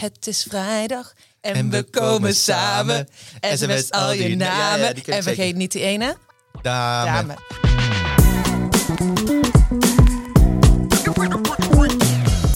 Het is vrijdag en, we komen samen. SMS al je namen. Ja, ja, en vergeet niet die ene. Dame. Dame.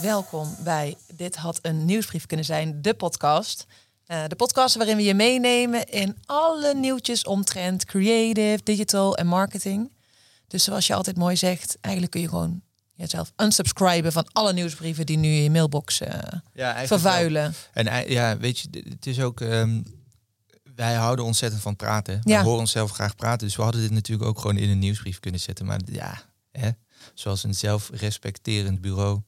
Welkom bij Dit had een nieuwsbrief kunnen zijn, de podcast. Eh, de podcast waarin we je meenemen in alle nieuwtjes omtrent creative, digital en marketing. Dus zoals je altijd mooi zegt, eigenlijk kun je gewoon jezelf unsubscriben van alle nieuwsbrieven die nu in je mailbox eh, Ja, vervuilen. wel. En ei- ja, weet je, het is ook. ehm, wij houden ontzettend van praten. Ja. We horen onszelf graag praten. Dus we hadden dit natuurlijk ook gewoon in een nieuwsbrief kunnen zetten. Maar ja, hè, zoals een zelfrespecterend bureau,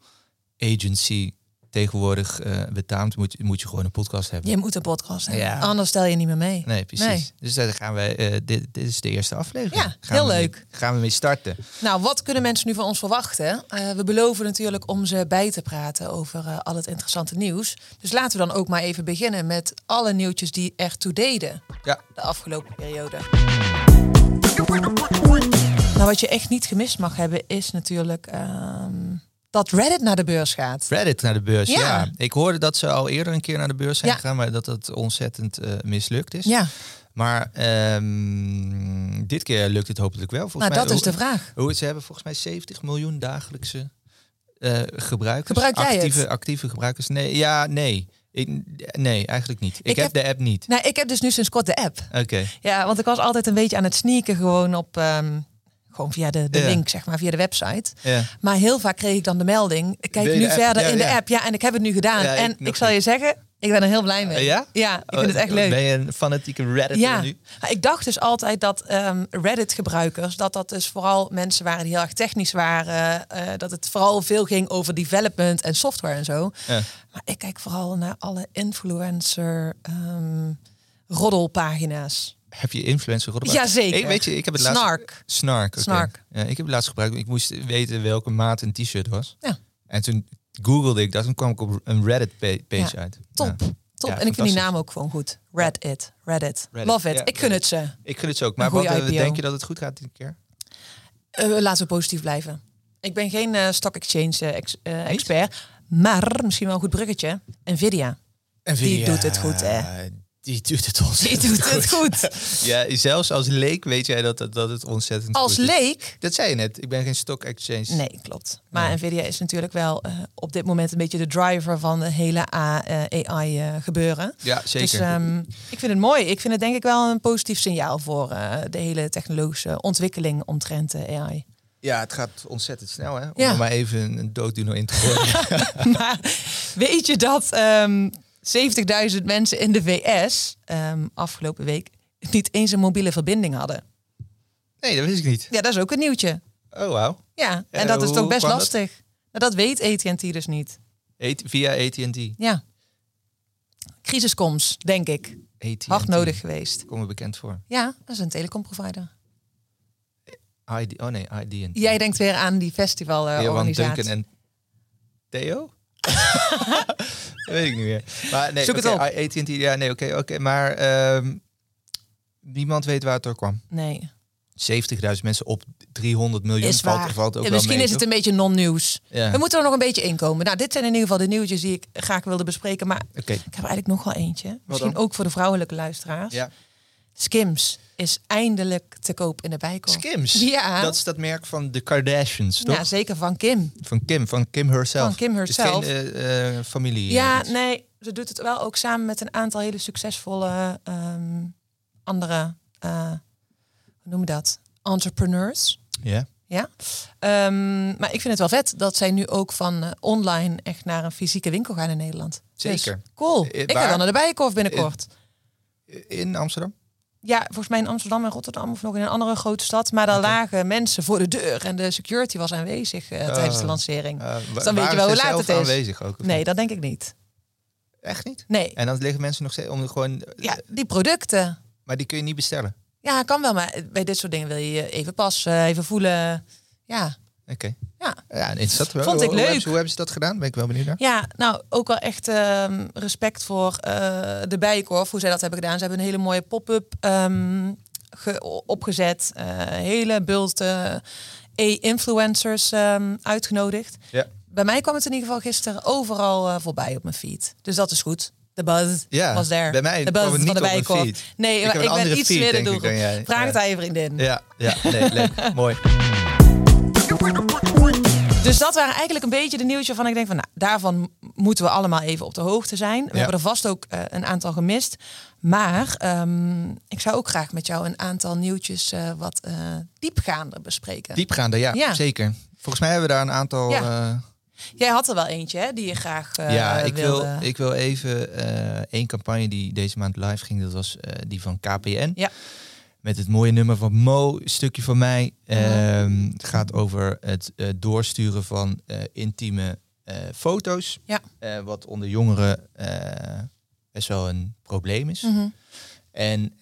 agency tegenwoordig eh, betaamt, moet, je- moet je gewoon een podcast hebben. Je moet een podcast hebben, Ja. anders stel je niet meer mee. Nee, precies. Nee. Dus daar gaan wij. eh, dit, dit is de eerste aflevering. Ja, Gaan heel mee- leuk. gaan we mee starten. Nou, wat kunnen mensen nu van ons verwachten? Eh, we beloven natuurlijk om ze bij te praten over al het interessante nieuws. Dus laten we dan ook maar even beginnen met alle nieuwtjes die ertoe deden Ja. de afgelopen periode. Nou, wat je echt niet gemist mag hebben is natuurlijk dat Reddit naar de beurs gaat. Reddit naar de beurs. Ja. Ja. Ik hoorde dat ze al eerder een keer naar de beurs zijn Ja. gegaan, maar dat het ontzettend eh, mislukt is. Ja, Maar ehm, dit keer lukt het hopelijk wel. Volgens nou mij, dat is de vraag. Hoe, ze hebben volgens mij 70 miljoen dagelijkse eh, gebruikers. Gebruik jij het? actieve, actieve gebruikers. Nee, ja, nee. Ik, nee, eigenlijk niet. Ik, Ik heb, heb- de app niet. Nou, ik heb dus nu sinds kort de app. Oké. Ja, want ik was altijd een beetje aan het sneaken gewoon op... ehm, gewoon via de, de Ja. link, zeg maar, via de website. Ja. Maar heel vaak kreeg ik dan de melding. Ik kijk nu app? verder in de app. Ja, en ik heb het nu gedaan. Ik en ik zal je zeggen, ik ben er heel blij mee. Ja? Ja, ik vind het echt leuk. Ben je een fanatieke Redditor Ja, nu? Ik dacht dus altijd dat ehm, Reddit-gebruikers, dat dat dus vooral mensen waren die heel erg technisch waren. eh, dat het vooral veel ging over development en software en zo. Ja. Maar ik kijk vooral naar alle influencer ehm, roddelpagina's. Heb je influencer gehad? Jazeker. Ik, weet je, ik heb het laatst... Snark. Snark, oké. Snark. Ja, ik heb het laatst gebruikt. Ik moest weten welke maat een t-shirt was. Ja. En toen googelde ik dat en kwam ik op een Reddit-page Ja. uit. Top. Ja. Top. En ik vind die naam ook gewoon goed. Reddit. Reddit. Reddit, Love it. ik gun het ze. Ik gun het zo ook. Maar wat eh, IPO. denk je dat het goed gaat dit keer? Eh, laten we positief blijven. Ik ben geen eh, stock exchange ex- expert. Maar misschien wel een goed bruggetje. Nvidia. Die doet het goed, hè? Die doet het Die ontzettend doet het goed. Ja, zelfs als leek weet jij dat, dat, dat het ontzettend Als goed is. leek. Dat zei je net. Ik ben geen stock exchange. Nee, klopt. Maar Ja. Nvidia is natuurlijk wel eh, op dit moment een beetje de driver van de hele eh, AI eh, gebeuren. Ja, zeker. Dus ik vind het mooi. Ik vind het denk ik wel een positief signaal voor de hele technologische ontwikkeling omtrent AI. ja, het gaat ontzettend snel, hè? Om Ja. maar even een dooddoener in te gooien. maar weet je dat ehm 70.000 mensen in de VS ehm, afgelopen week niet eens een mobiele verbinding hadden? nee, dat wist ik niet. Ja, dat is ook een nieuwtje. Oh, wauw. Ja, en Eh, dat is toch best dat? lastig. Nou, dat weet AT&T dus niet. Via AT&T. Ja. Crisiskoms, denk ik. Hard nodig geweest. Kom bekend voor. Ja, dat is een telecomprovider. ID, oh nee, ID&T. Jij denkt weer aan die festivalorganisatie. Duncan en Theo? Dat weet ik niet meer. Maar nee, Zoek het oké, op. AT&T, ja, nee, oké, oké. Maar ehm, niemand weet waar het door kwam. Nee, 70.000 mensen op 300 miljoen is valt, ook misschien mee, is het toch? een beetje non-nieuws. Ja. We moeten er nog een beetje inkomen. Nou, dit zijn in ieder geval de nieuwtjes die ik graag wilde bespreken. Maar ik heb eigenlijk nog wel eentje. Misschien dan? ook voor de vrouwelijke luisteraars. ja. Skims is eindelijk te koop in de bijkoop. Skims. Ja. Dat is dat merk van de Kardashians, toch? Ja, zeker van Kim. Van Kim, van Kim herself. Van Kim is herself. geen eh, eh, familie. Ja, eh, nee, ze doet het wel ook samen met een aantal hele succesvolle ehm, andere, eh, hoe noem je dat? Entrepreneurs. ja. Ja. Ehm, maar ik vind het wel vet dat zij nu ook van online echt naar een fysieke winkel gaan in Nederland. Zeker. Dus, cool. Eh, ik ga dan naar de Bijenkorf binnenkort. In Amsterdam? Ja, volgens mij in Amsterdam en Rotterdam of nog in een andere grote stad. Maar daar lagen mensen voor de deur en de security was aanwezig eh, tijdens de lancering. Wa- Dus dan weet je wel hoe laat het is. aanwezig ook? Nee, niet? dat denk ik niet. Echt niet? Nee. En dan liggen mensen nog steeds om gewoon... Ja, die producten. Maar die kun je niet bestellen. Ja, kan wel, maar bij dit soort dingen wil je je even passen, even voelen. Ja, Oké. ja. Ja, interessant. wel. Vond ik Hoe- Hoe leuk. hebben, ze, hoe hebben ze dat gedaan? Ben ik wel benieuwd naar. Ja, nou ook wel echt ehm, respect voor eh, de Bijenkorf, hoe zij dat hebben gedaan. Ze hebben een hele mooie pop-up ge- opgezet. eh hele bult eh, e-influencers ehm, uitgenodigd. Ja. Bij mij kwam het in ieder geval gisteren overal eh, voorbij op mijn feed. Dus dat is goed. De buzz Ja, was daar. bij mij de kwam buzz het niet van de feed. Nee, Ik maar ben iets feed, meer de doelgroep. Vraag het aan je vriendin. Ja, ja, nee, leuk. Mooi. Dus dat waren eigenlijk een beetje de nieuwtjes waarvan ik denk van, nou, daarvan moeten we allemaal even op de hoogte zijn. We Ja. hebben er vast ook eh, een aantal gemist. Maar ehm, ik zou ook graag met jou een aantal nieuwtjes eh, wat eh, diepgaander bespreken. Diepgaande, ja, Ja. zeker. Volgens mij hebben we daar een aantal... Ja. Jij had er wel eentje, hè, die je graag ja, ik wil, ik wil even één campagne die deze maand live ging. Dat was die van KPN. Ja. Met het mooie nummer van Mo, stukje van mij. Ehm, het gaat over het eh, doorsturen van eh, intieme eh, foto's. Ja. Wat onder jongeren best wel een probleem is. Mhm. En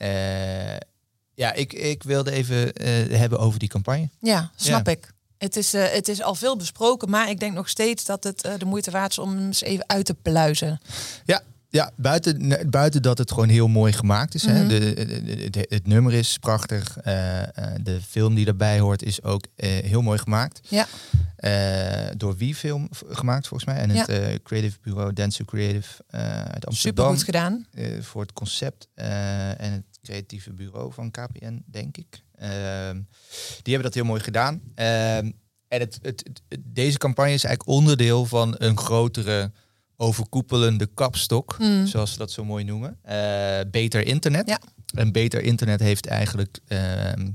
ja, ik, ik wilde even hebben over die campagne. Ja, snap ik. Het is, het is al veel besproken, maar ik denk nog steeds dat het de moeite waard is om eens even uit te pluizen. Ja, ja buiten, buiten dat het gewoon heel mooi gemaakt is. hè. Mhm. De, de- de- het nummer is prachtig. eh, eh, de film die daarbij hoort is ook eh, heel mooi gemaakt. Ja. Door wie film gemaakt volgens mij. En het creative bureau Dance Creative uit Super Amsterdam. goed gedaan. voor het concept en het creatieve bureau van KPN, denk ik. Ehm, die hebben dat heel mooi gedaan. Ehm, en het, het, het- deze campagne is eigenlijk onderdeel van een grotere overkoepelende kapstok, Mm. zoals ze dat zo mooi noemen. Eh, beter internet. Ja. En beter internet heeft eigenlijk ehm,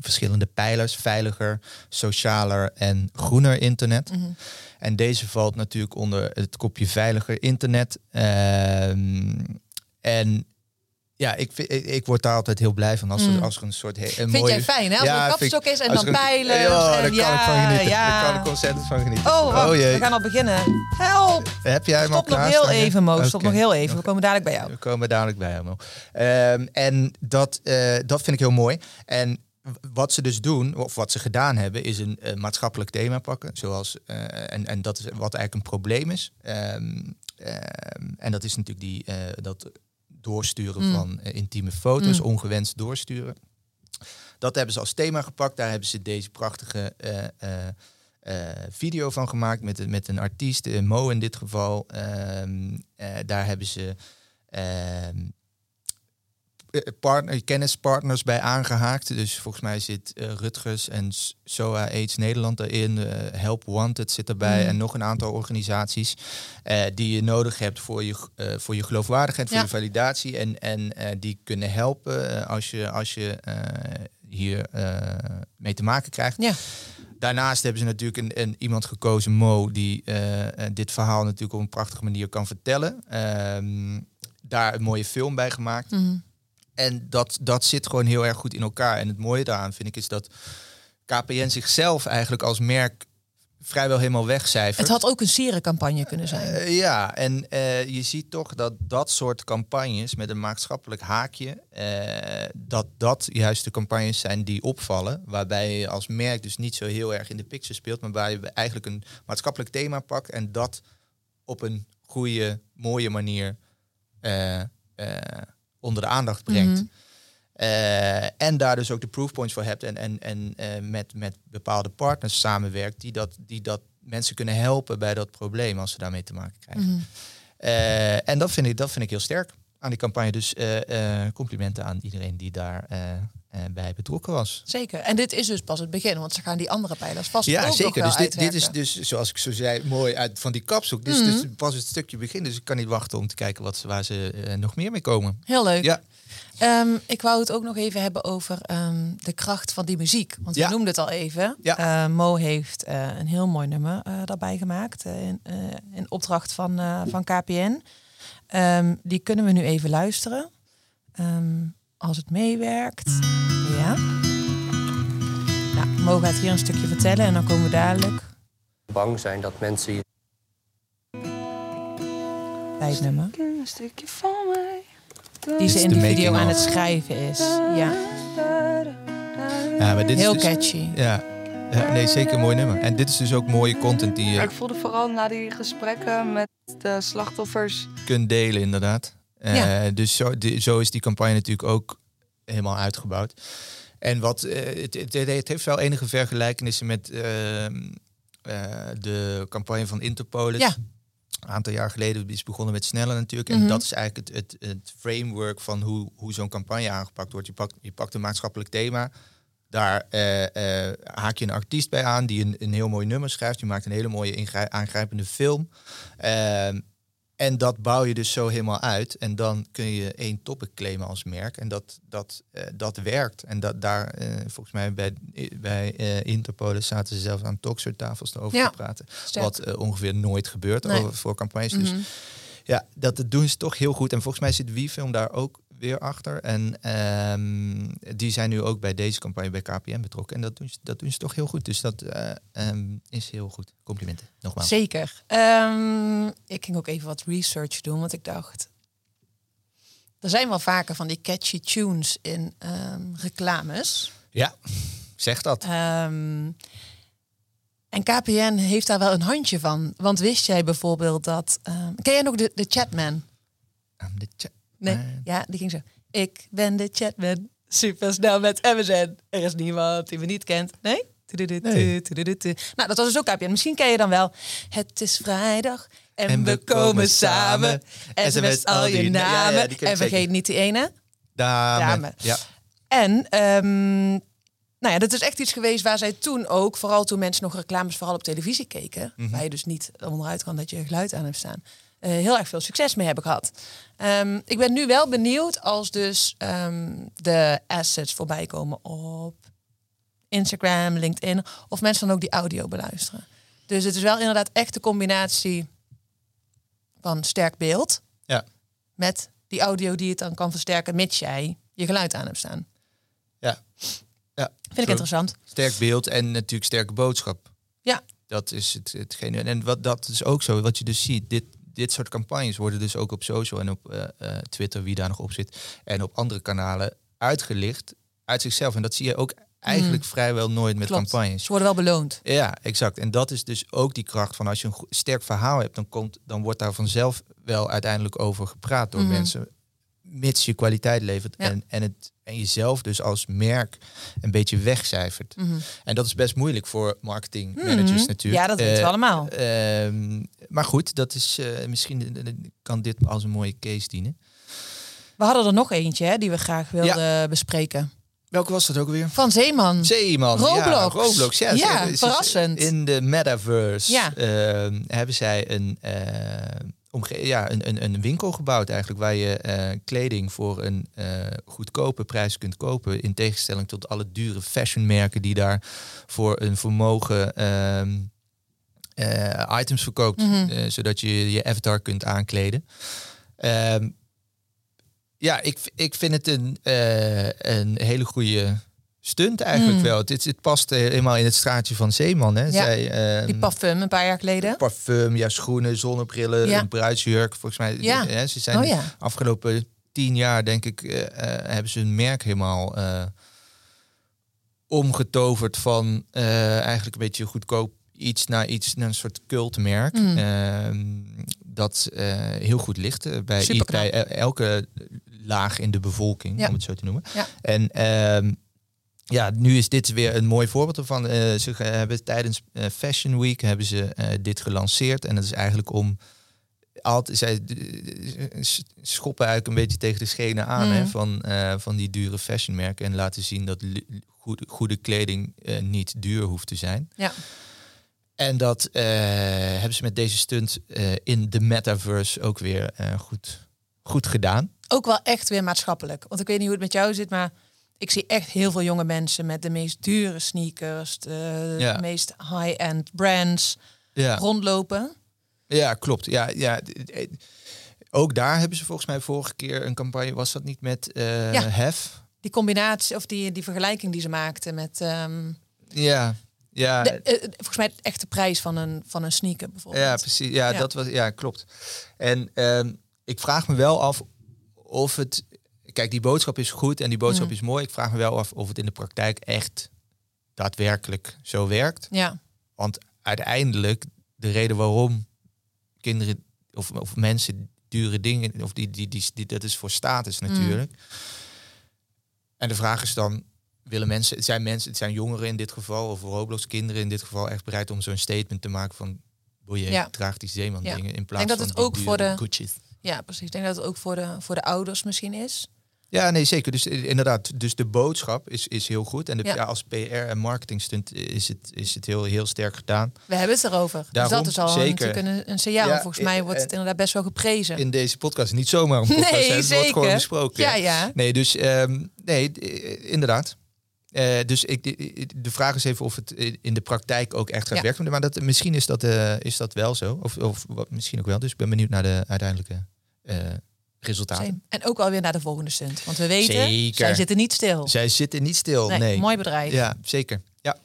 verschillende pijlers. Veiliger, socialer en groener internet. Mhm. En deze valt natuurlijk onder het kopje veiliger internet. Ehm, en ja, ik, ik, ik word daar altijd heel blij van als, er, Mm. als er een soort... he- Een Vind mooie, jij fijn, hè? Als Ja, er een is en dan pijlen. Ja, daar kan ik van genieten. Ja. Daar kan ik ontzettend van genieten. Oh, wacht, jee. we gaan al beginnen. Help! Heb jij hem al Stop nog heel even, Mo. Stop nog heel even. We komen dadelijk bij jou. We komen dadelijk bij hem. Ehm en dat, eh, dat vind ik heel mooi. En wat ze dus doen, of wat ze gedaan hebben, is een eh, maatschappelijk thema pakken. Zoals, eh, en, en dat is wat eigenlijk een probleem is. Ehm, ehm, en dat is natuurlijk die, dat doorsturen Mm. van eh, intieme foto's, Mm. ongewenst doorsturen. Dat hebben ze als thema gepakt. Daar hebben ze deze prachtige eh, eh, video van gemaakt met, een- met een artiest, Mo in dit geval. Ehm, eh, daar hebben ze ehm, eh, partner, kennispartners bij aangehaakt. Dus volgens mij zit eh, Rutgers en SOA AIDS Nederland erin. eh, Help Wanted zit erbij. Mm. En nog een aantal organisaties eh, die je nodig hebt voor je, voor je geloofwaardigheid, voor Ja. je validatie. En, en die kunnen helpen als je, als je hier mee te maken krijgt. Ja. Daarnaast hebben ze natuurlijk een, een, iemand gekozen, Mo, die dit verhaal natuurlijk op een prachtige manier kan vertellen. Ehm, daar een mooie film bij gemaakt. Mhm. En dat, dat zit gewoon heel erg goed in elkaar. En het mooie daaraan vind ik is dat KPN zichzelf eigenlijk als merk vrijwel helemaal wegcijfert. Het had ook een sierencampagne kunnen zijn. Eh, ja, en eh, je ziet toch dat dat soort campagnes met een maatschappelijk haakje, eh, dat dat juist de campagnes zijn die opvallen, waarbij je als merk dus niet zo heel erg in de picture speelt, maar waar je eigenlijk een maatschappelijk thema pakt en dat op een goede, mooie manier onder de aandacht brengt. Mhm. Eh, en daar dus ook de proofpoints voor hebt en, en, en eh, met, met bepaalde partners samenwerkt die dat, die dat mensen kunnen helpen bij dat probleem als ze daarmee te maken krijgen. Mhm. Eh, en dat vind, ik, dat vind ik heel sterk aan die campagne. Dus complimenten aan iedereen die daar bij betrokken was. Zeker. En dit is dus pas het begin, want ze gaan die andere pijlers vast ook Ja, zeker. Dus dit, dit is dus, zoals ik zo zei, mooi uit van die kapstok. Dit is Mhm. dus pas het stukje begin. Dus ik kan niet wachten om te kijken wat, ze- waar ze eh, nog meer mee komen. Heel leuk. Ja. Ehm, ik wou het ook nog even hebben over ehm, de kracht van die muziek. Want Ja. je noemde het al even. Ja. Eh, Mo heeft eh, een heel mooi nummer eh, daarbij gemaakt. eh, in, eh, in opdracht van, eh, van KPN. Ehm, die kunnen we nu even luisteren. Als het meewerkt. Ja. Nou, Mo gaat hier een stukje vertellen en dan komen we dadelijk bang zijn dat mensen je bij het nummer. Een stukje van mij. Die ze is in de de video aan het schrijven is. Ja, Ja, maar dit heel is dus, catchy. Ja. ja, nee, zeker een mooi nummer. En dit is dus ook mooie content die je Ik voelde vooral na die gesprekken met de slachtoffers. kunt delen, inderdaad. Eh, Ja. Dus zo, zo is die campagne natuurlijk ook helemaal uitgebouwd. En wat, eh, het, het, het heeft wel enige vergelijkenissen met ehm, eh, de campagne van Interpolis. Ja. Een aantal jaar geleden is begonnen met sneller natuurlijk. En Mhm. dat is eigenlijk het, het, het framework van hoe, hoe zo'n campagne aangepakt wordt. Je pakt, je pakt een maatschappelijk thema. Daar haak je een artiest bij aan die een, een heel mooi nummer schrijft. Je maakt een hele mooie aangrijpende film. En dat bouw je dus zo helemaal uit. En dan kun je één topic claimen als merk. En dat, dat, eh, dat werkt. En dat daar, eh, volgens mij bij, bij Interpolis zaten ze zelfs aan erover Ja. te praten. Sterk. Wat ongeveer nooit gebeurt Nee. over, voor campagnes. Dus Mhm. ja, dat dat doen ze toch heel goed. En volgens mij zit Wiefilm daar ook weer achter. En ehm, die zijn nu ook bij deze campagne bij KPN betrokken. En dat doen ze, dat doen ze toch heel goed. Dus dat eh, ehm, is heel goed. Complimenten, nogmaals. Zeker. Ehm, ik ging ook even wat research doen, want ik dacht... Er zijn wel vaker van die catchy tunes in reclames. Ja, zeg dat. En KPN heeft daar wel een handje van. Want wist jij bijvoorbeeld dat... ken jij nog de, de Chatman? Cha- Nee, ja, die ging zo. Ik ben de Chatman, supersnel met MSN. Er is niemand die me niet kent. Nee? Nou, dat was dus ook KPN. Misschien ken je dan wel. Het is vrijdag en, En we, komen komen samen. SMS al je Ja, ja, namen. en vergeet zeker. niet die ene. Dame. Dame. Ja. En ehm, nou ja, dat is echt iets geweest waar zij toen ook, vooral toen mensen nog reclames vooral op televisie keken, Mhm. waar je dus niet onderuit kan dat je geluid aan hebt staan, heel erg veel succes mee hebben gehad. Ehm, ik ben nu wel benieuwd als dus ehm, de assets voorbij komen op Instagram, LinkedIn, of mensen dan ook die audio beluisteren. Dus het is wel inderdaad echt de combinatie van sterk beeld Ja. met die audio die het dan kan versterken, mits jij je geluid aan hebt staan. Ja. ja. Vind ik interessant. Sterk beeld en natuurlijk sterke boodschap. Ja. Dat is het, hetgene. En wat, dat is ook zo, wat je dus ziet. Dit, dit soort campagnes worden dus ook op social en op eh, eh, Twitter, wie daar nog op zit, en op andere kanalen uitgelicht uit zichzelf. En dat zie je ook eigenlijk vrijwel nooit met Mm. Klopt. campagnes. Ze worden wel beloond. Ja, exact. En dat is dus ook die kracht van als je een sterk verhaal hebt, dan, komt, dan wordt daar vanzelf wel uiteindelijk over gepraat door Mhm. mensen. Mits je kwaliteit levert Ja. en, en, het, en jezelf dus als merk een beetje wegcijfert. Mhm. En dat is best moeilijk voor marketingmanagers Mhm. natuurlijk. Ja, dat weten we Eh, allemaal. ehm, maar goed, dat is eh, misschien eh, kan dit als een mooie case dienen. We hadden er nog eentje hè, die we graag wilden bespreken. Welke was dat ook weer? Van Zeeman. Zeeman. Ja, Roblox. Roblox, ja. Ja, Ze- ze- verrassend. In de metaverse Ja. ehm, hebben zij een, ja, een, een, een winkel gebouwd eigenlijk waar je eh, kleding voor een eh, goedkope prijs kunt kopen. In tegenstelling tot alle dure fashionmerken die daar voor een vermogen ehm, eh, items verkoopt. Mhm. zodat je je avatar kunt aankleden. Ehm, ja, ik, ik vind het een, een hele goede stunt eigenlijk Mm. wel. Het, het past eh, helemaal in het straatje van Zeeman. Hè. Ja, Zij, ehm, Die parfum een paar jaar geleden. parfum, ja, schoenen, zonnebrillen, Ja. een bruidsjurk. Volgens mij, Ja. hè, ze zijn Oh ja. afgelopen tien jaar, denk ik, eh, eh, hebben ze hun merk helemaal eh, omgetoverd van eh, eigenlijk een beetje goedkoop iets naar iets naar een soort cultmerk. Mm. Ehm, dat eh, heel goed ligt eh, bij, bij eh, elke laag in de bevolking, om het zo te noemen. En ehm, ja, nu is dit weer een mooi voorbeeld ervan. Eh, ze hebben tijdens eh, Fashion Week hebben ze eh, dit gelanceerd. En dat is eigenlijk om altijd zij schoppen eigenlijk een beetje tegen de schenen aan hè, Mhm. van, van die dure fashionmerken en laten zien dat goede, goede kleding niet duur hoeft te zijn. Ja. En dat hebben ze met deze stunt in de metaverse ook weer goed, goed gedaan. Ook wel echt weer maatschappelijk. Want ik weet niet hoe het met jou zit, maar ik zie echt heel veel jonge mensen met de meest dure sneakers, de Ja. meest high-end brands Ja. rondlopen. Ja, klopt. Ja, ja. d- Ook daar hebben ze volgens mij vorige keer een campagne, was dat niet met eh Ja. Hef? Die combinatie of die, die vergelijking die ze maakten met ehm, Ja, ja, de, eh, volgens mij echt de prijs van een, van een sneaker bijvoorbeeld. ja, precies. Ja, Ja. dat was, ja, klopt. En ehm, ik vraag me wel af of het, kijk, die boodschap is goed en die boodschap Mm. is mooi. Ik vraag me wel af of het in de praktijk echt daadwerkelijk zo werkt. Ja, Want uiteindelijk, de reden waarom kinderen of, of mensen dure dingen, of die, die, die, die, dat is voor status natuurlijk. En de vraag is dan, willen mensen, zijn mensen, het zijn jongeren in dit geval, of Roblox kinderen in dit geval, echt bereid om zo'n statement te maken van, boy, je Ja. draagt die zeeman Ja. dingen in plaats dat van het ook voor de- Gucci's. Ja, precies. Ik denk dat het ook voor de, voor de ouders misschien is. Ja, nee, zeker. Dus eh, inderdaad, dus de boodschap is, is heel goed. En de, Ja. ja. als PR en marketing stunt is het, is het heel, heel sterk gedaan. We hebben het erover. dus Daarom, dat is al zeker. natuurlijk een, een signaal. Ja, Volgens mij wordt het inderdaad best wel geprezen. In deze podcast niet zomaar een podcast. Nee, het wordt gewoon besproken. Ja, ja. Nee, dus ehm, nee, eh, inderdaad. Eh, dus ik, de- vraag is even of het in de praktijk ook echt gaat Ja. werken. Maar dat, misschien is dat, eh, is dat wel zo. Of, of wat, misschien ook wel. Dus ik ben benieuwd naar de uiteindelijke eh, resultaten. Same. En ook alweer naar de volgende stunt. Want we weten, Zeker. zij zitten niet stil. Zij zitten niet stil. Nee, Nee. Mooi bedrijf. Ja, zeker. Ja.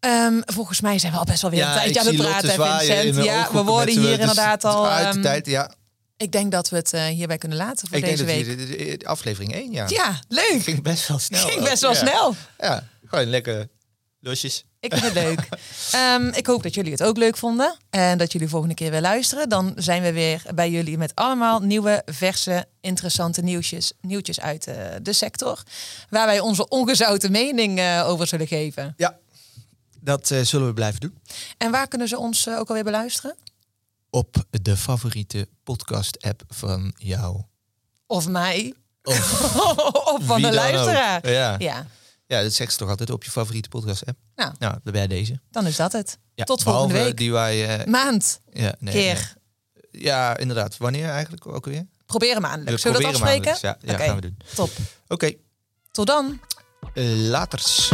Ehm, volgens mij zijn we al best wel weer een ja, tijdje ik aan het praten, Vincent. Ja, we worden hier eh, inderdaad al... Uit de ehm, tijd, ja. Ik denk dat we het eh, hierbij kunnen laten voor Ik denk deze dat week. de- de- de aflevering 1, ja. Ja, leuk. Ging best wel snel. Ging best wel Ja. snel. Ja, gewoon lekker losjes. Ik vind het leuk. Ehm, ik hoop dat jullie het ook leuk vonden. En dat jullie volgende keer weer luisteren. Dan zijn we weer bij jullie met allemaal nieuwe, verse, interessante nieuwtjes, nieuwtjes uit eh, de sector. Waar wij onze ongezouten mening eh, over zullen geven. Ja, dat eh, zullen we blijven doen. En waar kunnen ze ons ook alweer beluisteren? Op de favoriete podcast-app van jou. Of mij. Of of van de luisteraar. Ja. Ja, ja, dat zegt ze toch altijd op je favoriete podcast-app? Nou. nou dan bij deze. dan is dat het. Ja, Tot volgende week. Die wij, Maand. ja, nee, keer. nee. Ja, inderdaad. Wanneer eigenlijk ook weer? Proberen maandelijk. Zullen we dat afspreken? maandelijks. Ja, ja gaan we doen. Top. Oké, Tot dan. eh, laters.